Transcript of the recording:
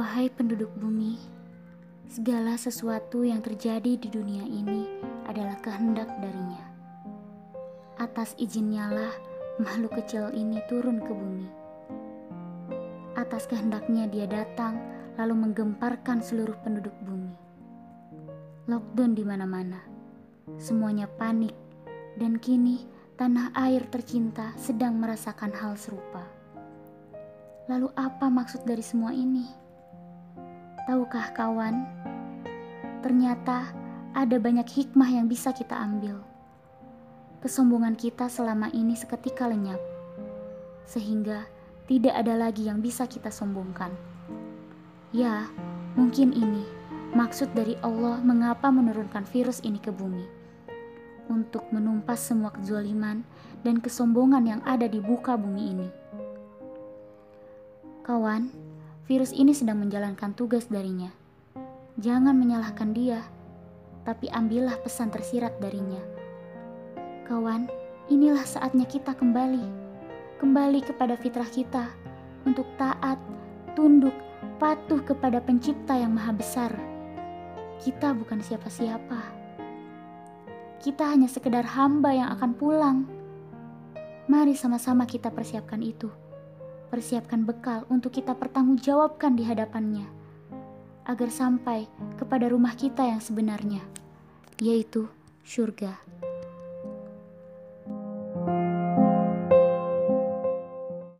Wahai penduduk bumi, segala sesuatu yang terjadi di dunia ini adalah kehendak darinya. Atas izinnya lah makhluk kecil ini turun ke bumi. Atas kehendaknya dia datang lalu menggemparkan seluruh penduduk bumi. Lockdown di mana-mana. Semuanya panik dan kini tanah air tercinta sedang merasakan hal serupa. Lalu apa maksud dari semua ini? Tahukah kawan, ternyata ada banyak hikmah yang bisa kita ambil. Kesombongan kita selama ini seketika lenyap, sehingga tidak ada lagi yang bisa kita sombongkan. Ya, mungkin ini maksud dari Allah mengapa menurunkan virus ini ke bumi. Untuk menumpas semua kezaliman dan kesombongan yang ada di buka bumi ini. Kawan, virus ini sedang menjalankan tugas darinya. Jangan menyalahkan dia, tapi ambillah pesan tersirat darinya. Kawan, inilah saatnya kita kembali, kembali kepada fitrah kita untuk taat, tunduk, patuh kepada Pencipta yang Maha Besar. Kita bukan siapa-siapa. Kita hanya sekedar hamba yang akan pulang. Mari sama-sama kita persiapkan itu persiapkan bekal untuk kita pertanggungjawabkan di hadapannya, agar sampai kepada rumah kita yang sebenarnya, yaitu surga.